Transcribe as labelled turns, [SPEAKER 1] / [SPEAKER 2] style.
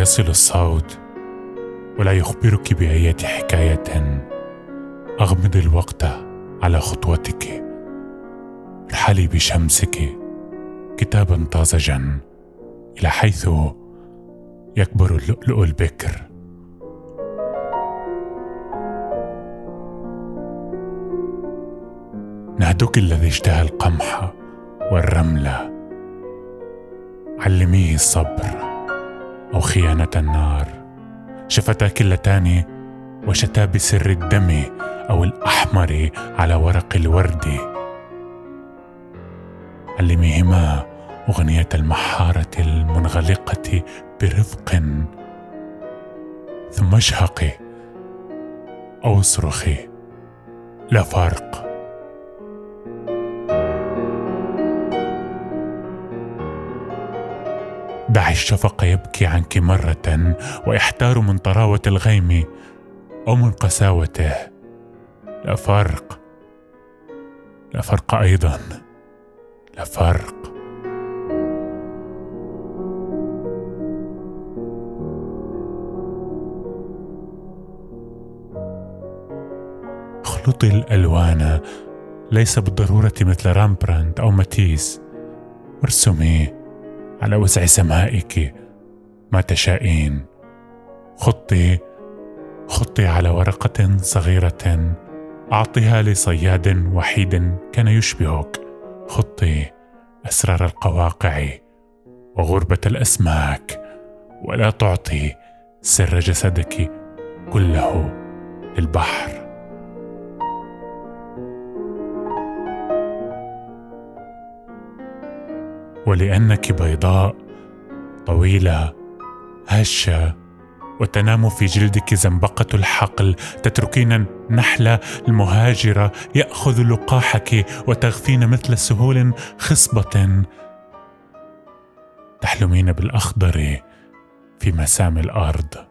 [SPEAKER 1] يصل الصوت ولا يخبرك بأية حكاية أغمض الوقت على خطوتك. ارحلي بشمسك كتابا طازجا إلى حيث يكبر اللؤلؤ البكر. نهدك الذي اشتهى القمح والرمل. علميه الصبر. أو خيانة النار. شفتاك اللتان وشتا بسر الدم أو الأحمر على ورق الورد. علميهما أغنية المحارة المنغلقة برفق. ثم اشهقي أو اصرخي لا فرق دعي الشفق يبكي عنك مرة ويحتار من طراوة الغيم أو من قساوته. لا فرق. لا فرق أيضا. لا فرق. اخلطي الألوان. ليس بالضرورة مثل رامبراند أو ماتيس. وارسمي على وسع سمائك. ما تشائين خطي. خطي على ورقة صغيرة. أعطها لصياد وحيد كان يشبهك. خطي. أسرار القواقع وغربة الأسماك. ولا تعطي سر جسدك كله للبحر. ولأنك بيضاء طويلة هشة وتنام في جلدك زنبقة الحقل تتركين النحله المهاجره يأخذ لقاحك وتغفين مثل سهول خصبة. تحلمين بالأخضر في مسام الأرض.